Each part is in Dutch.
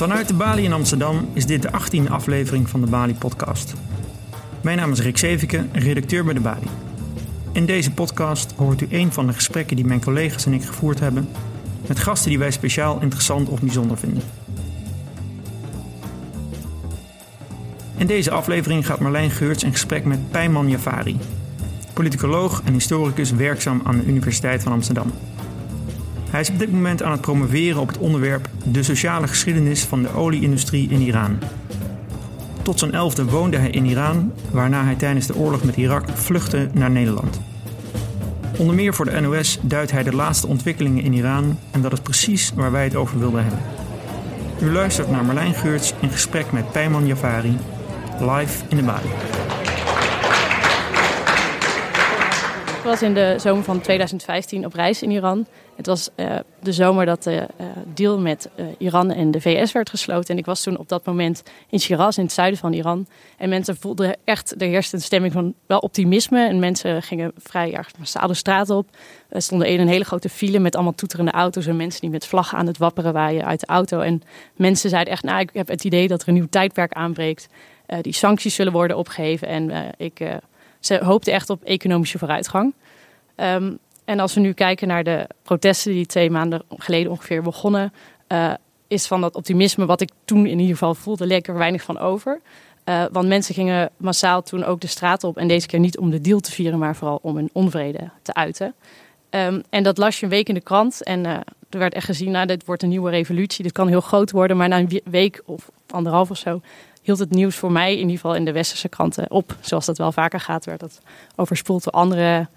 Vanuit de Bali in Amsterdam is dit de 18e aflevering van de Bali Podcast. Mijn naam is Rick Zevike, redacteur bij de Bali. In deze podcast hoort u een van de gesprekken die mijn collega's en ik gevoerd hebben met gasten die wij speciaal interessant of bijzonder vinden. In deze aflevering gaat Marlijn Geurts in gesprek met Pijman Jafari, politicoloog en historicus werkzaam aan de Universiteit van Amsterdam. Hij is op dit moment aan het promoveren op het onderwerp de sociale geschiedenis van de olieindustrie in Iran. Tot zijn elfde woonde hij in Iran, waarna hij tijdens de oorlog met Irak vluchtte naar Nederland. Onder meer voor de NOS duidt hij de laatste ontwikkelingen in Iran en dat is precies waar wij het over wilden hebben. U luistert naar Marlijn Geurts in gesprek met Pijman Javari, live in de Bali. Ik was in de zomer van 2015 op reis in Iran. Het was uh, de zomer dat de uh, deal met uh, Iran en de VS werd gesloten. En ik was toen op dat moment in Shiraz, in het zuiden van Iran. En mensen voelden echt, er heerste een stemming van wel optimisme. En mensen gingen vrij erg massaal de straat op. Er stonden in een hele grote file met allemaal toeterende auto's. En mensen die met vlaggen aan het wapperen waaien uit de auto. En mensen zeiden echt, nou ik heb het idee dat er een nieuw tijdperk aanbreekt. die sancties zullen worden opgeheven. En ik ze hoopten echt op economische vooruitgang. Um, en als we nu kijken naar de protesten die twee maanden geleden ongeveer begonnen, uh, is van dat optimisme wat ik toen in ieder geval voelde, lekker weinig van over. Uh, want mensen gingen massaal toen ook de straat op. En deze keer niet om de deal te vieren, maar vooral om hun onvrede te uiten. Um, en dat las je een week in de krant. En uh, er werd echt gezien, nou, dit wordt een nieuwe revolutie. Dit kan heel groot worden. Maar na een week of anderhalf of zo hield het nieuws voor mij, in ieder geval in de westerse kranten, op. Zoals dat wel vaker gaat, werd dat overspoeld door andere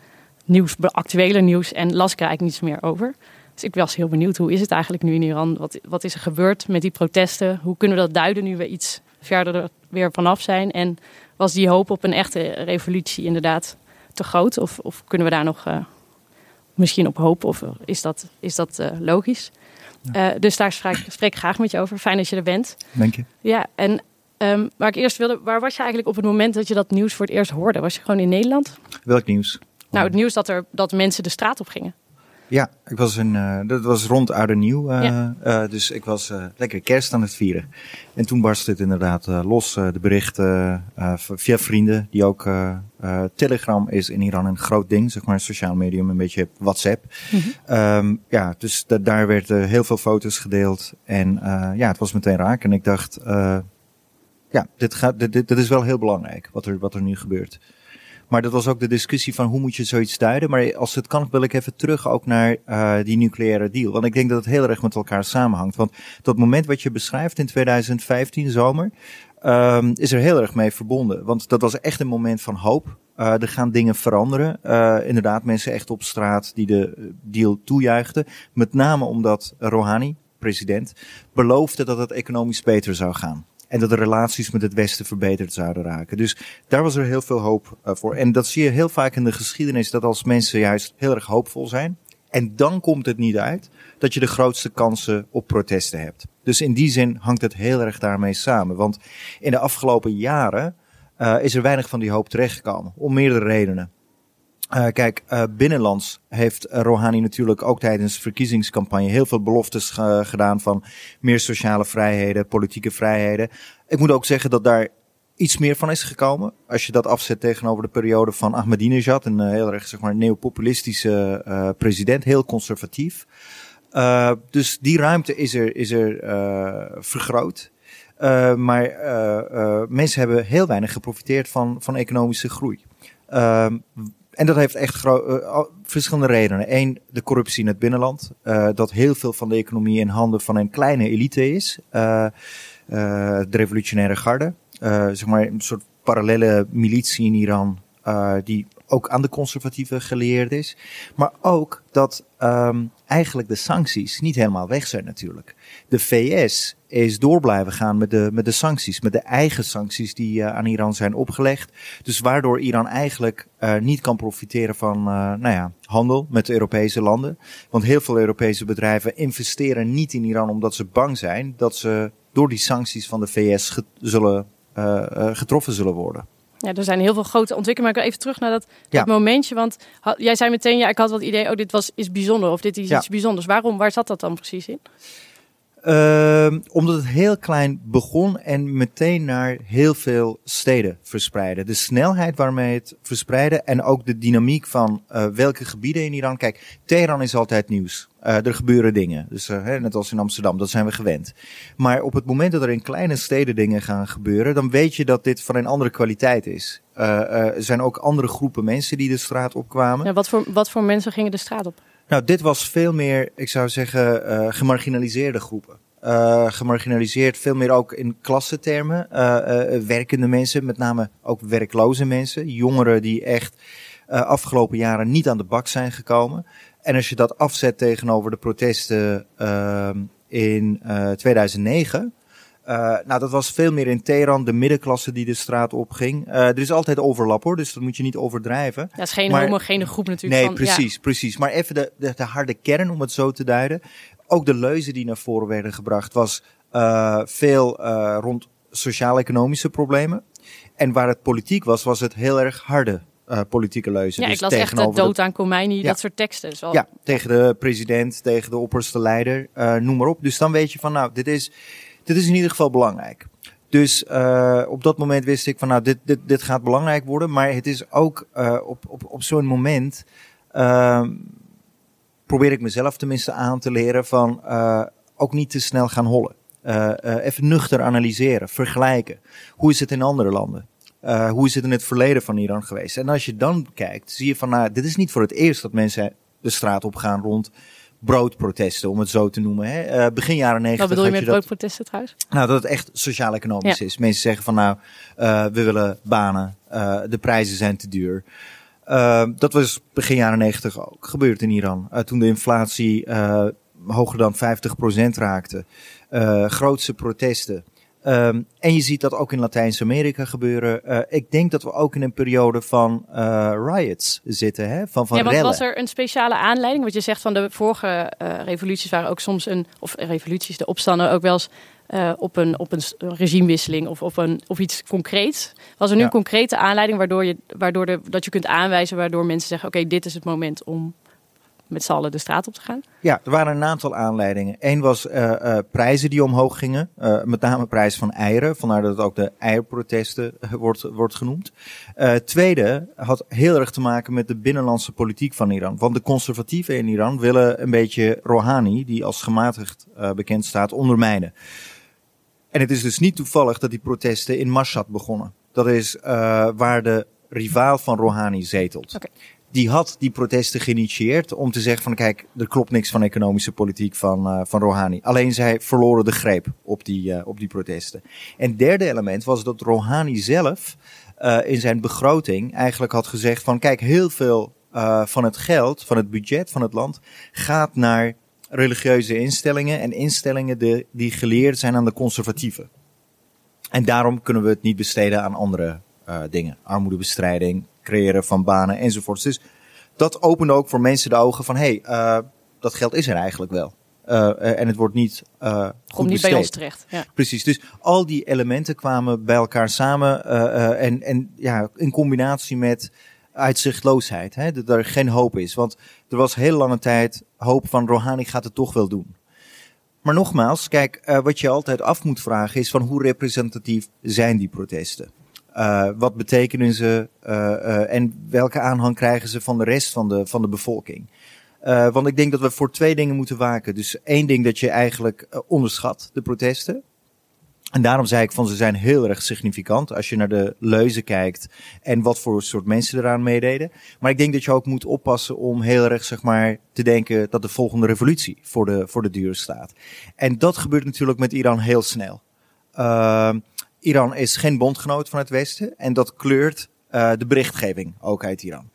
nieuws, actuele nieuws. En las ik er eigenlijk niets meer over. Dus ik was heel benieuwd, hoe is het eigenlijk nu in Iran? Wat, wat is er gebeurd met die protesten? Hoe kunnen we dat duiden nu we iets verder er weer vanaf zijn? En was die hoop op een echte revolutie inderdaad te groot? Of, of kunnen we daar nog uh, misschien op hopen? Of is dat, is dat uh, logisch? Ja. Uh, dus daar spreek, spreek ik graag met je over. Fijn dat je er bent. Dank je. Ja, en Um, waar ik eerst wilde, waar was je eigenlijk op het moment dat je dat nieuws voor het eerst hoorde? Was je gewoon in Nederland? Welk nieuws? Nou, het nieuws dat, er, dat mensen de straat op gingen. Ja, ik was een, uh, dat was rond Oud en Nieuw. Uh, ja. uh, dus ik was lekker kerst aan het vieren. En toen barstte het inderdaad los. de berichten via vrienden, die ook... Telegram is in Iran een groot ding, zeg maar, een sociaal medium, een beetje WhatsApp. Mm -hmm. um, ja, dus daar werden heel veel foto's gedeeld. En ja, het was meteen raak. En ik dacht, ja, dit, gaat, dit, dit, is wel heel belangrijk, wat er, wat er nu gebeurt. Maar dat was ook de discussie van hoe moet je zoiets duiden. Maar als het kan, wil ik even terug ook naar uh, die nucleaire deal. Want ik denk dat het heel erg met elkaar samenhangt. Want dat moment wat je beschrijft in 2015 zomer, um, is er heel erg mee verbonden. Want dat was echt een moment van hoop. Uh, er gaan dingen veranderen. Uh, inderdaad, mensen echt op straat die de deal toejuichten. Met name omdat Rouhani, president, beloofde dat het economisch beter zou gaan. En dat de relaties met het Westen verbeterd zouden raken. Dus daar was er heel veel hoop uh, voor. En dat zie je heel vaak in de geschiedenis, dat als mensen juist heel erg hoopvol zijn. En dan komt het niet uit dat je de grootste kansen op protesten hebt. Dus in die zin hangt het heel erg daarmee samen. Want in de afgelopen jaren uh, is er weinig van die hoop terechtgekomen. Om meerdere redenen. Uh, kijk, uh, binnenlands heeft Rouhani natuurlijk ook tijdens de verkiezingscampagne heel veel beloftes gedaan van meer sociale vrijheden, politieke vrijheden. Ik moet ook zeggen dat daar iets meer van is gekomen. Als je dat afzet tegenover de periode van Ahmadinejad, een heel erg zeg maar neopopulistische president, heel conservatief. dus die ruimte is er, is er vergroot. maar mensen hebben heel weinig geprofiteerd van, van economische groei. Ehm, en dat heeft echt uh, verschillende redenen. Eén, de corruptie in het binnenland. Uh, dat heel veel van de economie in handen van een kleine elite is. Uh, de revolutionaire garde. zeg maar een soort parallele militie in Iran. die ook aan de conservatieven geleerd is. Maar ook dat um, eigenlijk de sancties niet helemaal weg zijn natuurlijk. De VS is door blijven gaan met de, met de sancties, met de eigen sancties die uh, aan Iran zijn opgelegd. Dus waardoor Iran eigenlijk uh, niet kan profiteren van uh, nou ja, handel met de Europese landen. Want heel veel Europese bedrijven investeren niet in Iran omdat ze bang zijn dat ze door die sancties van de VS zullen, getroffen zullen worden. Ja, er zijn heel veel grote ontwikkelingen. Maar ik wil even terug naar dat, dat momentje. Want had, jij zei meteen, ja, ik had wat idee, oh, dit was, is bijzonder of dit is ja. iets bijzonders. Waarom, waar zat dat dan precies in? Ehm, omdat het heel klein begon en meteen naar heel veel steden verspreidde. De snelheid waarmee het verspreidde en ook de dynamiek van uh, welke gebieden in Iran. Kijk, Teheran is altijd nieuws. Uh, er gebeuren dingen. Dus uh, net als in Amsterdam, dat zijn we gewend. Maar op het moment dat er in kleine steden dingen gaan gebeuren, dan weet je dat dit van een andere kwaliteit is. er zijn ook andere groepen mensen die de straat opkwamen. Ja, wat, voor, wat voor mensen gingen de straat op? Nou, dit was veel meer, ik zou zeggen, uh, gemarginaliseerde groepen. Uh, gemarginaliseerd, veel meer ook in klassentermen. Uh, werkende mensen, met name ook werkloze mensen. Jongeren die echt afgelopen jaren niet aan de bak zijn gekomen. En als je dat afzet tegenover de protesten ehm, in 2009, uh, nou, dat was veel meer in Teheran, de middenklasse die de straat opging. Uh, er is altijd overlap hoor, dus dat moet je niet overdrijven. Ja, het is geen maar, homogene groep natuurlijk. Nee, van, precies, ja. precies. Maar even de, de, de, harde kern, om het zo te duiden. Ook de leuzen die naar voren werden gebracht, was uh, veel rond sociaal-economische problemen. En waar het politiek was, was het heel erg harde uh, politieke leuzen. Ja, dus ik las echt de dood aan Khomeini, ja. dat soort teksten. Zo. Ja, tegen de president, tegen de opperste leider, uh, noem maar op. Dus dan weet je van, nou, dit is dit is in ieder geval belangrijk. Dus uh, op dat moment wist ik van nou, dit, dit, dit gaat belangrijk worden. Maar het is ook uh, op, op, op zo'n moment uh, probeer ik mezelf tenminste aan te leren van uh, ook niet te snel gaan hollen. even nuchter analyseren, vergelijken. Hoe is het in andere landen? hoe is het in het verleden van Iran geweest? En als je dan kijkt, zie je van nou, dit is niet voor het eerst dat mensen de straat op gaan rond broodprotesten, om het zo te noemen. Hè. Uh, begin jaren negentig. Wat bedoel je met broodprotesten trouwens? Nou, dat het echt sociaal-economisch ja. is. Mensen zeggen van nou, uh, we willen banen, uh, de prijzen zijn te duur. dat was begin jaren negentig ook gebeurd in Iran. toen de inflatie hoger dan 50% raakte. grootste protesten. Um, en je ziet dat ook in Latijns-Amerika gebeuren. Uh, ik denk dat we ook in een periode van uh, riots zitten, hè? van, van ja, want was er een speciale aanleiding? Want je zegt van de vorige uh, revoluties waren ook soms een, of revoluties, de opstanden ook wel eens op, een, op een regimewisseling of op, een, of iets concreets. Was er nu ja. een concrete aanleiding waardoor, je, waardoor de, dat je kunt aanwijzen waardoor mensen zeggen: oké, okay, dit is het moment om met z'n allen de straat op te gaan? Ja, er waren een aantal aanleidingen. Eén was uh, uh, prijzen die omhoog gingen, uh, met name prijs van eieren, vandaar dat het ook de eierprotesten wordt, wordt genoemd. tweede had heel erg te maken met de binnenlandse politiek van Iran. Want de conservatieven in Iran willen een beetje Rouhani, die als gematigd bekend staat, ondermijnen. En het is dus niet toevallig dat die protesten in Mashhad begonnen. Dat is waar de rivaal van Rouhani zetelt. Okay die had die protesten geïnitieerd om te zeggen van kijk, er klopt niks van economische politiek van, uh, van Rouhani. Alleen zij verloren de greep op die, uh, op die protesten. En derde element was dat Rouhani zelf uh, in zijn begroting eigenlijk had gezegd van kijk, heel veel van het geld, van het budget van het land gaat naar religieuze instellingen en instellingen die geleerd zijn aan de conservatieven. En daarom kunnen we het niet besteden aan andere dingen. Armoedebestrijding, creëren van banen enzovoorts. Dus dat opende ook voor mensen de ogen van, hé, hey, uh, dat geld is er eigenlijk wel. Uh, en het wordt niet uh, goed Komt niet bij ons terecht. Ja. Precies. Dus al die elementen kwamen bij elkaar samen uh, en, en ja, in combinatie met uitzichtloosheid. Hè, dat er geen hoop is. Want er was heel lange tijd hoop van Rouhani gaat het toch wel doen. Maar nogmaals, kijk, wat je altijd af moet vragen is van hoe representatief zijn die protesten? Uh, wat betekenen ze uh, uh, en welke aanhang krijgen ze van de rest van de, van de bevolking? want ik denk dat we voor twee dingen moeten waken. Dus één ding dat je eigenlijk onderschat, de protesten. En daarom zei ik van ze zijn heel erg significant als je naar de leuzen kijkt en wat voor soort mensen eraan meededen. Maar ik denk dat je ook moet oppassen om heel erg zeg maar te denken dat de volgende revolutie voor de, voor de deur staat. En dat gebeurt natuurlijk met Iran heel snel. Uh, Iran is geen bondgenoot van het Westen en dat kleurt uh, de berichtgeving ook uit Iran.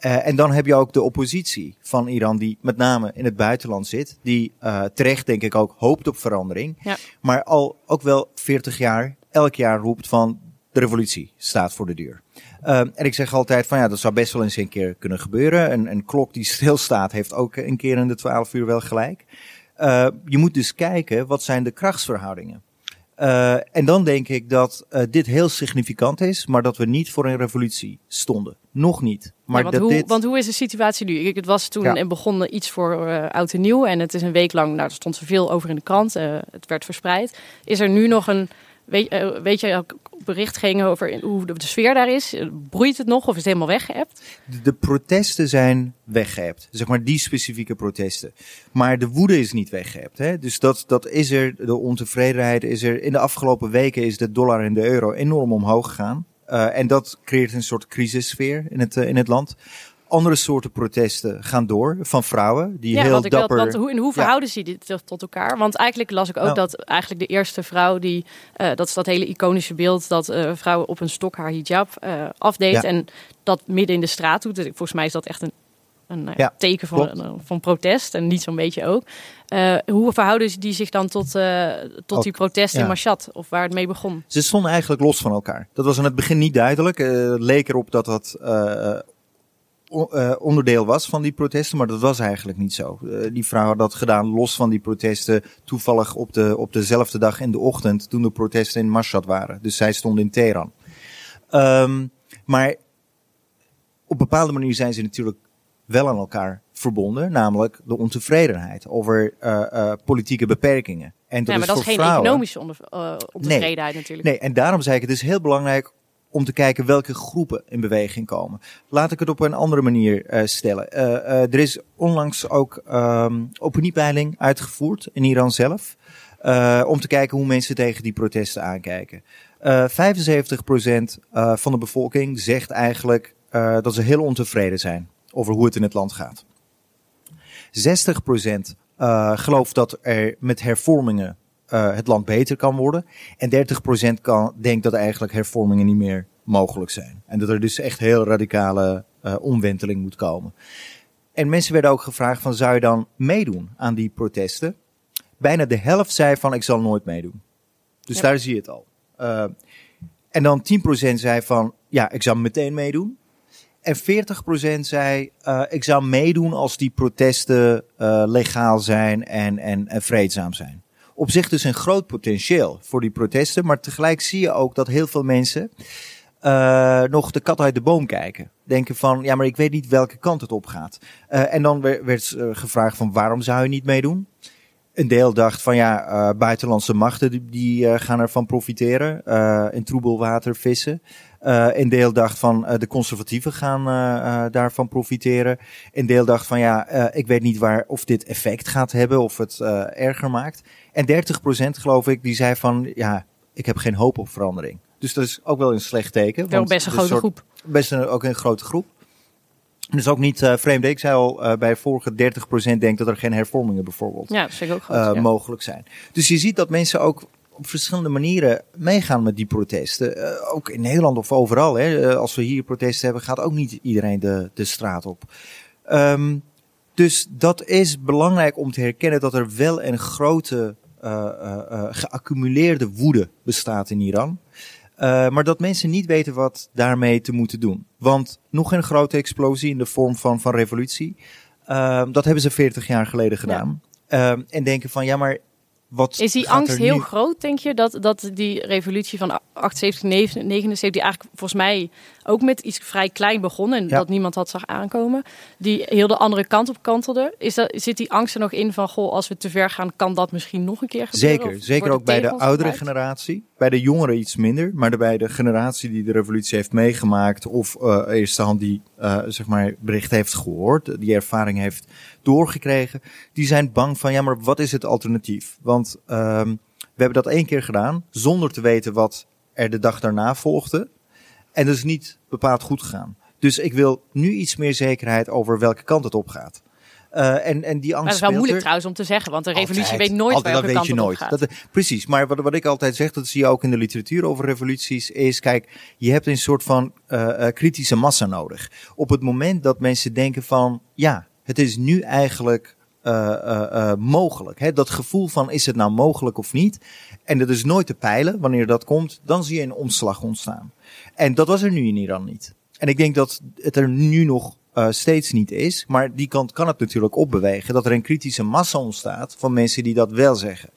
Uh, en dan heb je ook de oppositie van Iran, die met name in het buitenland zit, die uh, terecht denk ik ook hoopt op verandering, ja. maar al ook wel 40 jaar, elk jaar roept van de revolutie staat voor de deur. Uh, en ik zeg altijd van ja, dat zou best wel eens een keer kunnen gebeuren. Een, een klok die stilstaat heeft ook een keer in de 12 uur wel gelijk. Je moet dus kijken, wat zijn de krachtsverhoudingen? Uh, en dan denk ik dat uh, dit heel significant is, maar dat we niet voor een revolutie stonden. Nog niet. Maar ja, want, dat hoe, dit... want hoe is de situatie nu? Ik, het was toen Ja. en begon iets voor uh, oud en nieuw. En het is een week lang, nou, er stond zoveel over in de krant. Het werd verspreid. Is er nu nog een, weet, uh, weet je, ook berichtgeving over hoe de, sfeer daar is? Broeit het nog of is het helemaal weggeëpt? De, protesten zijn weggeëpt. Zeg maar die specifieke protesten. Maar de woede is niet weggeëpt. Dus dat, dat is er, de ontevredenheid is er. In de afgelopen weken is de dollar en de euro enorm omhoog gegaan. Uh, en dat creëert een soort crisissfeer in het, uh, in het land. Andere soorten protesten gaan door van vrouwen die ja, heel want ik dapper. Wil, want hoe, in hoe verhouden ja. ze dit tot elkaar? Want eigenlijk las ik ook Nou. dat eigenlijk de eerste vrouw die uh, dat is dat hele iconische beeld dat uh, vrouwen op een stok haar hijab uh, afdeed Ja. en dat midden in de straat doet. Dus volgens mij is dat echt een een Ja, teken van, van protest en niet zo'n beetje ook. Hoe verhouden ze die zich dan tot, tot die protesten ja. in Mashhad of waar het mee begon? Ze stonden eigenlijk los van elkaar. Dat was aan het begin niet duidelijk. Het leek erop dat dat onderdeel was van die protesten, maar dat was eigenlijk niet zo. die vrouw had dat gedaan los van die protesten, toevallig op, de, op dezelfde dag in de ochtend toen de protesten in Mashhad waren. Dus zij stond in Teheran. Um, maar op bepaalde manier zijn ze natuurlijk wel aan elkaar verbonden, namelijk de ontevredenheid over uh, uh, politieke beperkingen. En dat ja, maar is dat is geen vrouwen, economische onder, uh, ontevredenheid nee, natuurlijk. Nee, en daarom zei ik het is heel belangrijk om te kijken welke groepen in beweging komen. Laat ik het op een andere manier uh, stellen. Uh, uh, er is onlangs ook um, opiniepeiling uitgevoerd in Iran zelf. om te kijken hoe mensen tegen die protesten aankijken. 75% van de bevolking zegt eigenlijk dat ze heel ontevreden zijn over hoe het in het land gaat. 60% uh, gelooft dat er met hervormingen uh, het land beter kan worden. En 30% kan, denkt dat eigenlijk hervormingen niet meer mogelijk zijn. En dat er dus echt heel radicale uh, omwenteling moet komen. En mensen werden ook gevraagd van zou je dan meedoen aan die protesten? Bijna de helft zei van ik zal nooit meedoen. Dus ja. daar zie je het al. Uh, en dan 10% zei van ja, ik zou meteen meedoen. En 40% zei, uh, ik zou meedoen als die protesten uh, legaal zijn en, en, en vreedzaam zijn. Op zich dus een groot potentieel voor die protesten, maar tegelijk zie je ook dat heel veel mensen uh, nog de kat uit de boom kijken. Denken van, ja, maar ik weet niet welke kant het op gaat. en dan werd, werd gevraagd van, waarom zou je niet meedoen? Een deel dacht van ja, buitenlandse machten die, die gaan ervan profiteren. In troebelwater vissen. een deel dacht van de conservatieven gaan daarvan profiteren. Een deel dacht van ja, ik weet niet waar of dit effect gaat hebben of het erger maakt. En 30% geloof ik, die zei van ja, ik heb geen hoop op verandering. Dus dat is ook wel een slecht teken. Wel best een grote soort, groep. Best een, ook een grote groep. Dus ook niet uh, vreemd. Ik zei al uh, bij vorige 30% denkt dat er geen hervormingen bijvoorbeeld ja, dat ook goed, uh, ja. mogelijk zijn. Dus je ziet dat mensen ook op verschillende manieren meegaan met die protesten. ook in Nederland of overal. Hè. als we hier protesten hebben, gaat ook niet iedereen de, de straat op. Um, dus dat is belangrijk om te herkennen dat er wel een grote geaccumuleerde woede bestaat in Iran. Uh, maar dat mensen niet weten wat daarmee te moeten doen. Want nog een grote explosie in de vorm van, van revolutie. Uh, dat hebben ze 40 jaar geleden gedaan. Ja. Uh, en denken van ja, maar wat. Is die angst heel nu... groot, denk je? Dat, dat die revolutie van 78, 79, die eigenlijk volgens mij ook met iets vrij klein begon. En ja. dat niemand had zag aankomen. Die heel de andere kant op kantelde. Is dat, zit die angst er nog in van goh, als we te ver gaan, kan dat misschien nog een keer gebeuren? Zeker, zeker ook bij de oudere gebruikt? generatie. Bij de jongeren iets minder, maar bij de generatie die de revolutie heeft meegemaakt of uh, eerste hand die uh, zeg maar bericht heeft gehoord, die ervaring heeft doorgekregen, die zijn bang van ja, maar wat is het alternatief? Want um, we hebben dat één keer gedaan zonder te weten wat er de dag daarna volgde. En dat is niet bepaald goed gegaan. Dus ik wil nu iets meer zekerheid over welke kant het op gaat. Uh, en, en die angst maar dat is wel moeilijk er... trouwens om te zeggen, want de revolutie altijd, weet nooit altijd, welke dat kant weet je het nooit. op gaat. Dat, precies, maar wat, wat ik altijd zeg, dat zie je ook in de literatuur over revoluties, is kijk, je hebt een soort van uh, uh, kritische massa nodig. Op het moment dat mensen denken van, ja, het is nu eigenlijk uh, mogelijk. Hè? Dat gevoel van is het nou mogelijk of niet. En dat is nooit te peilen. Wanneer dat komt, dan zie je een omslag ontstaan. En dat was er nu in Iran niet. En ik denk dat het er nu nog uh, steeds niet is. Maar die kant kan het natuurlijk opbewegen. Dat er een kritische massa ontstaat van mensen die dat wel zeggen.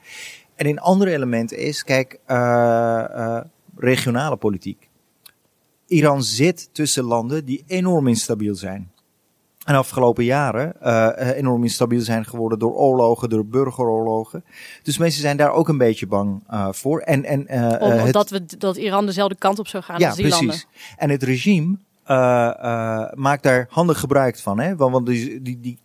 En een ander element is, kijk, uh, regionale politiek. Iran zit tussen landen die enorm instabiel zijn. En de afgelopen jaren uh, enorm instabiel zijn geworden door oorlogen, door burgeroorlogen. Dus mensen zijn daar ook een beetje bang uh, voor. En, en, uh, Om, het, dat, we, dat Iran dezelfde kant op zou gaan ja, als die precies. landen. En het regime maakt daar handig gebruik van. Hè? Want, want die, die, die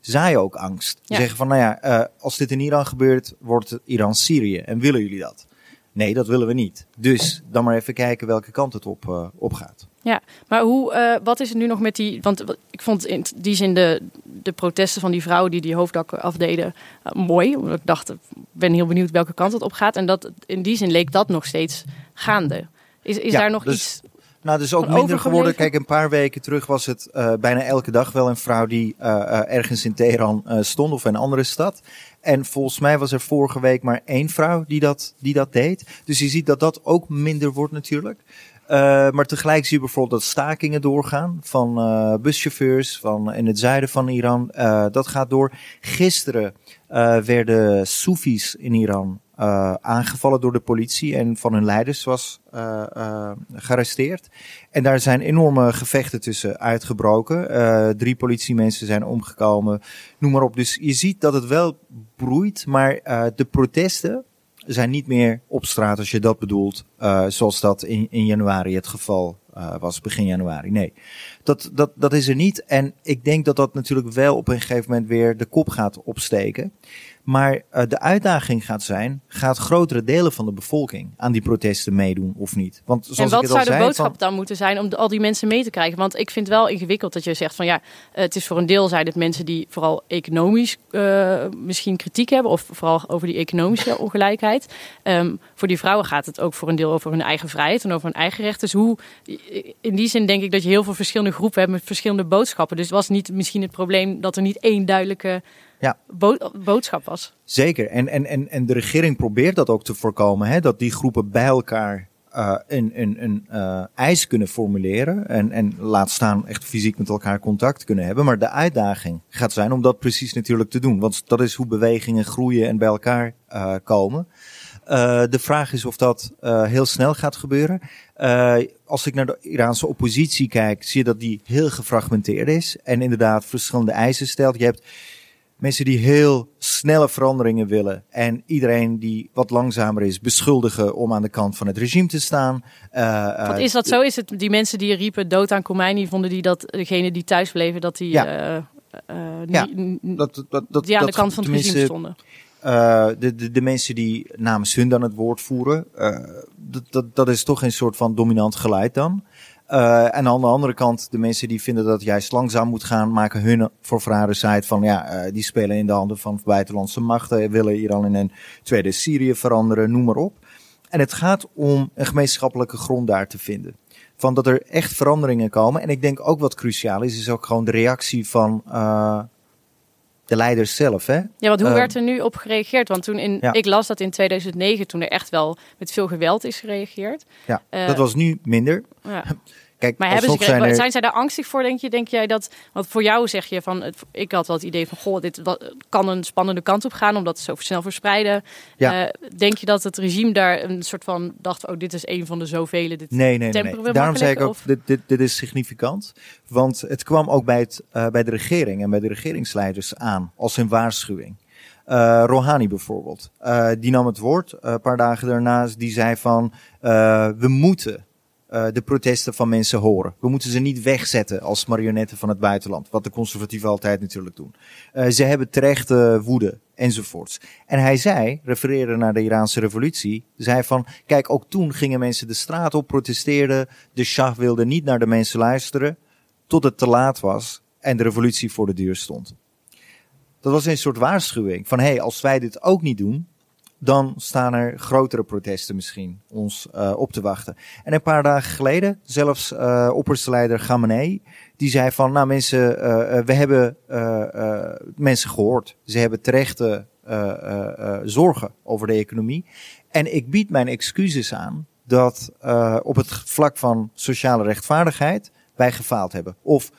zaaien ook angst. Ja. zeggen van, nou ja, als dit in Iran gebeurt, wordt Iran Syrië. En willen jullie dat? Nee, dat willen we niet. Dus dan maar even kijken welke kant het op, op gaat. Ja, maar hoe, uh, wat is het nu nog met die... Want ik vond in die zin de, de protesten van die vrouwen die die hoofddakken afdeden uh, mooi. Omdat ik dacht, ik ben heel benieuwd welke kant het op gaat. En dat, in die zin leek dat nog steeds gaande. Is, is Ja, daar nog dus- iets... Nou, dus ook minder geworden. Kijk, een paar weken terug was het uh, bijna elke dag wel een vrouw die ergens in Teheran stond of in een andere stad. En volgens mij was er vorige week maar één vrouw die dat, die dat deed. Dus je ziet dat dat ook minder wordt natuurlijk. Uh, maar tegelijk zie je bijvoorbeeld dat stakingen doorgaan van uh, buschauffeurs van in het zuiden van Iran. Uh, dat gaat door. Gisteren werden Soefies in Iran aangevallen door de politie en van hun leiders was gearresteerd. En daar zijn enorme gevechten tussen uitgebroken. drie politiemensen zijn omgekomen, noem maar op. Dus je ziet dat het wel broeit, maar de protesten zijn niet meer op straat als je dat bedoelt, zoals dat in, in januari het geval was, begin januari. Nee, dat, dat, dat is er niet. En ik denk dat dat natuurlijk wel op een gegeven moment weer de kop gaat opsteken. Maar uh, de uitdaging gaat zijn, gaat grotere delen van de bevolking aan die protesten meedoen of niet? Want zoals En wat ik het al zou de zei, boodschap van, dan moeten zijn om de- al die mensen mee te krijgen? Want ik vind het wel ingewikkeld dat je zegt van ja, eh, het is voor een deel zijn het mensen die vooral economisch eh, misschien kritiek hebben. Of vooral over die economische ongelijkheid. Ehm, voor die vrouwen gaat het ook voor een deel over hun eigen vrijheid en over hun eigen rechten. Dus hoe, in die zin denk ik dat je heel veel verschillende groepen hebt met verschillende boodschappen. Dus was niet misschien het probleem dat er niet één duidelijke Ja. bo- boodschap was. Zeker. En, en, en, en de regering probeert dat ook te voorkomen, hè, dat die groepen bij elkaar uh, een, een, een uh, eis kunnen formuleren. En, en laat staan echt fysiek met elkaar contact kunnen hebben. Maar de uitdaging gaat zijn om dat precies natuurlijk te doen. Want dat is hoe bewegingen groeien en bij elkaar uh, komen. De vraag is of dat heel snel gaat gebeuren. Als ik naar de Iraanse oppositie kijk, zie je dat die heel gefragmenteerd is. En inderdaad verschillende eisen stelt. Je hebt mensen die heel snelle veranderingen willen. En iedereen die wat langzamer is, beschuldigen om aan de kant van het regime te staan. Uh, Wat is dat zo? Is het die mensen die riepen dood aan Khomeini, vonden die dat degene die thuis bleven, dat die Ja. uh, uh, Ja, niet- Dat, dat, dat, die aan dat de kant van het regime stonden? uh, de, de, de mensen die namens hun dan het woord voeren, uh, dat, dat, dat is toch een soort van dominant geluid dan. Uh, en aan de andere kant, de mensen die vinden dat juist langzaam moet gaan, maken hun voor site van ja, uh, die spelen in de handen van buitenlandse machten, willen Iran in een tweede Syrië veranderen, noem maar op. En het gaat om een gemeenschappelijke grond daar te vinden. Van dat er echt veranderingen komen. En ik denk ook wat cruciaal is, is ook gewoon de reactie van uh, de leiders zelf. Hè? Ja, want hoe Uh, werd er nu op gereageerd? Want toen in, Ja. ik las dat in 2009, toen er echt wel met veel geweld is gereageerd. Ja, Eh, dat was nu minder. Ja. Kijk, Maar hebben ze, zijn zijn, er... zijn zij daar angstig voor, denk je? Denk jij dat, want voor jou zeg je van, ik had wel het idee van, goh, dit kan een spannende kant op gaan, omdat het zo snel verspreiden. Ja. Eh, denk je dat het regime daar een soort van dacht, oh, dit is een van de zoveel, dit Nee, nee, nee. nee. Daarom zei ik ook, dit, dit, dit is significant. Want het kwam ook bij, het, uh, bij de regering en bij de regeringsleiders aan als een waarschuwing. Uh, Rouhani bijvoorbeeld, die nam het woord een paar dagen daarna. Die zei van, we moeten uh, de protesten van mensen horen. We moeten ze niet wegzetten als marionetten van het buitenland. Wat de conservatieven altijd natuurlijk doen. Uh, ze hebben terechte woede enzovoorts. En hij zei, refereerde naar de Iraanse revolutie, zei van, kijk, ook toen gingen mensen de straat op, protesteerden. De Shah wilde niet naar de mensen luisteren, tot het te laat was en de revolutie voor de deur stond. Dat was een soort waarschuwing van, hé, hey, als wij dit ook niet doen, dan staan er grotere protesten misschien ons uh, op te wachten. En een paar dagen geleden, zelfs uh, opperste leider die zei van, nou mensen, uh, we hebben mensen gehoord. Ze hebben terechte zorgen over de economie. En ik bied mijn excuses aan dat op het vlak van sociale rechtvaardigheid wij gefaald hebben. Of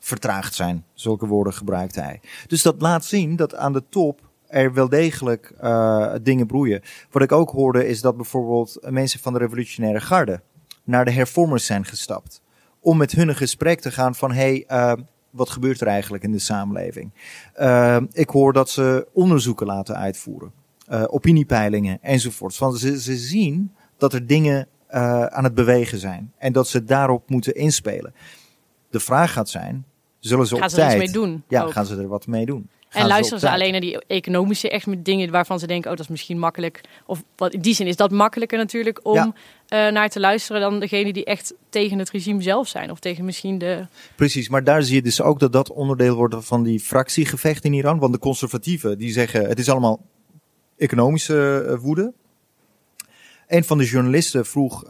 vertraagd zijn. Zulke woorden gebruikte hij. Dus dat laat zien dat aan de top er wel degelijk uh, dingen broeien. Wat ik ook hoorde is dat bijvoorbeeld mensen van de revolutionaire garde naar de hervormers zijn gestapt. Om met hun een gesprek te gaan van hey, uh, wat gebeurt er eigenlijk in de samenleving? Uh, ik hoor dat ze onderzoeken laten uitvoeren, opiniepeilingen enzovoorts. Want ze, ze zien dat er dingen aan het bewegen zijn en dat ze daarop moeten inspelen. De vraag gaat zijn, zullen ze gaan op ze tijd... er iets mee doen? Ja, ook? gaan ze er wat mee doen? Gaan En luisteren ze alleen naar die economische echt met dingen waarvan ze denken, oh dat is misschien makkelijk. Of wat, in die zin is dat makkelijker natuurlijk om Ja. eh, naar te luisteren dan degene die echt tegen het regime zelf zijn. Of tegen misschien de... Precies, maar daar zie je dus ook dat dat onderdeel wordt van die fractiegevecht in Iran. Want de conservatieven die zeggen het is allemaal economische eh, woede. Een van de journalisten vroeg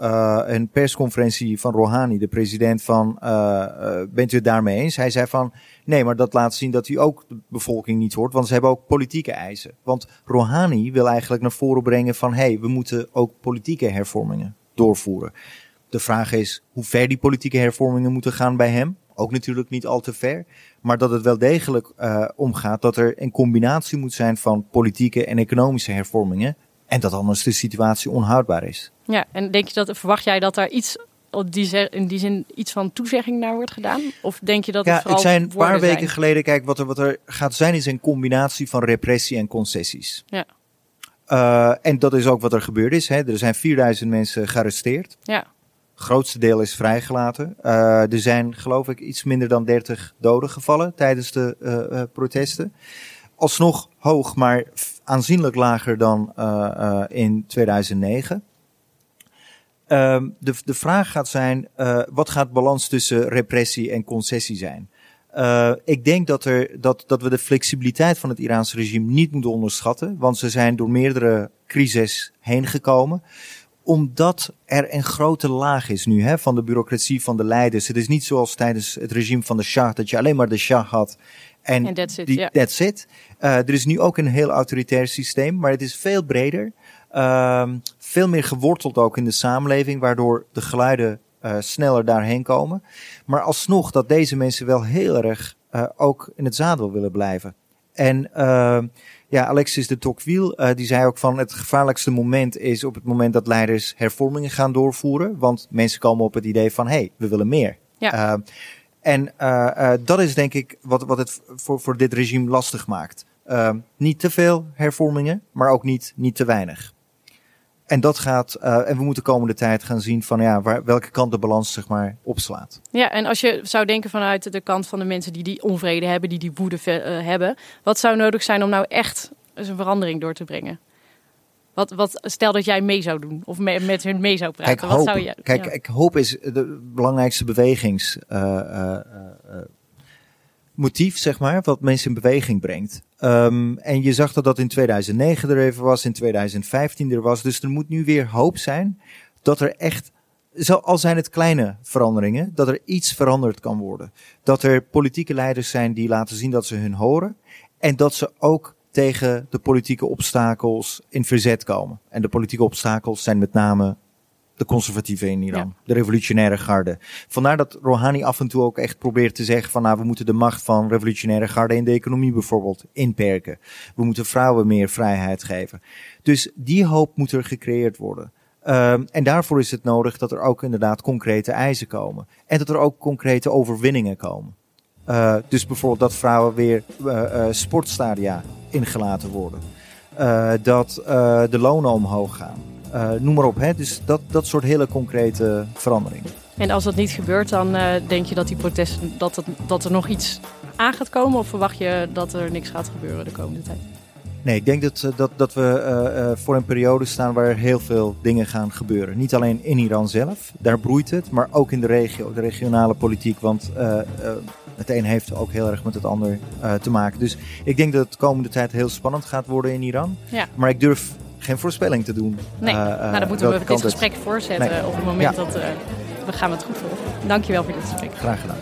een persconferentie van Rouhani, de president, van uh, uh, bent u het daarmee eens? Hij zei van nee, maar dat laat zien dat u ook de bevolking niet hoort, want ze hebben ook politieke eisen. Want Rouhani wil eigenlijk naar voren brengen van hé, hey, we moeten ook politieke hervormingen doorvoeren. De vraag is hoe ver die politieke hervormingen moeten gaan bij hem. Ook natuurlijk niet al te ver. Maar dat het wel degelijk omgaat dat er een combinatie moet zijn van politieke en economische hervormingen. En dat anders de situatie onhoudbaar is. Ja, en denk je dat, verwacht jij dat daar iets op die ze- in die zin iets van toezegging naar wordt gedaan? Of denk je dat het Ja, vooral het zijn een paar weken zijn? geleden, kijk, wat er, wat er gaat zijn is een combinatie van repressie en concessies. Ja. Uh, en dat is ook wat er gebeurd is. Hè. Er zijn 4000 mensen gearresteerd. Ja, Het grootste deel is vrijgelaten. Uh, er zijn, geloof ik, iets minder dan 30 doden gevallen tijdens de uh, uh, protesten. Alsnog hoog, maar aanzienlijk lager dan uh, uh, in 2009. Um, de, de vraag gaat zijn, uh, wat gaat balans tussen repressie en concessie zijn? Ik denk dat, er, dat, dat we de flexibiliteit van het Iraanse regime niet moeten onderschatten, want ze zijn door meerdere crises heen gekomen omdat er een grote laag is nu hè, van de bureaucratie van de leiders. Het is niet zoals tijdens het regime van de Shah, dat je alleen maar de Shah had. En that's it, die, that's it. Uh, er is nu ook een heel autoritair systeem, maar het is veel breder. Uh, veel meer geworteld ook in de samenleving, waardoor de geluiden uh, sneller daarheen komen. Maar alsnog dat deze mensen wel heel erg uh, ook in het zadel willen blijven. En uh, ja, Alexis de Tocqueville, die zei ook van het gevaarlijkste moment is op het moment dat leiders hervormingen gaan doorvoeren. Want mensen komen op het idee van, hé, hey, we willen meer. Ja. En uh, uh, dat is denk ik wat, wat het voor, voor dit regime lastig maakt. Uh, niet te veel hervormingen, maar ook niet, niet te weinig. En dat gaat, uh, en we moeten de komende tijd gaan zien van ja, waar, welke kant de balans zeg maar opslaat. Ja, en als je zou denken vanuit de kant van de mensen die die onvrede hebben, die die woede hebben, wat zou nodig zijn om nou echt een verandering door te brengen? Wat, wat, stel dat jij mee zou doen of me, met hun mee zou praten. Kijk, wat hoop, zou je, kijk ja. ik hoop is de belangrijkste bewegings uh, uh, motief, zeg maar, wat mensen in beweging brengt. Um, en je zag dat dat in 2009 er even was, in 2015 er was. Dus er moet nu weer hoop zijn dat er echt, al zijn het kleine veranderingen, dat er iets veranderd kan worden. Dat er politieke leiders zijn die laten zien dat ze hun horen. En dat ze ook tegen de politieke obstakels in verzet komen. En de politieke obstakels zijn met name de conservatieven in Iran, ja. de revolutionaire garde. Vandaar dat Rouhani af en toe ook echt probeert te zeggen van nou, we moeten de macht van revolutionaire garde in de economie bijvoorbeeld inperken. We moeten vrouwen meer vrijheid geven. Dus die hoop moet er gecreëerd worden. Um, en daarvoor is het nodig dat er ook inderdaad concrete eisen komen. En dat er ook concrete overwinningen komen. Uh, dus bijvoorbeeld dat vrouwen weer uh, uh, sportstadia ingelaten worden. Dat de lonen omhoog gaan. Noem maar op. Hè? Dus dat, dat soort hele concrete veranderingen. En als dat niet gebeurt, dan denk je dat die protesten dat, het, dat er nog iets aan gaat komen? Of verwacht je dat er niks gaat gebeuren de komende tijd? Nee, ik denk dat, dat, dat we uh, voor een periode staan waar er heel veel dingen gaan gebeuren. Niet alleen in Iran zelf, daar broeit het, maar ook in de regio, de regionale politiek. Want uh, het een heeft ook heel erg met het ander te maken. Dus ik denk dat het de komende tijd heel spannend gaat worden in Iran. Ja. Maar ik durf geen voorspelling te doen. Nee, uh, nou, dan moeten we dit gesprek het... voorzetten nee. op het moment ja. dat we gaan het goed volgen. Dankjewel voor dit gesprek. Graag gedaan.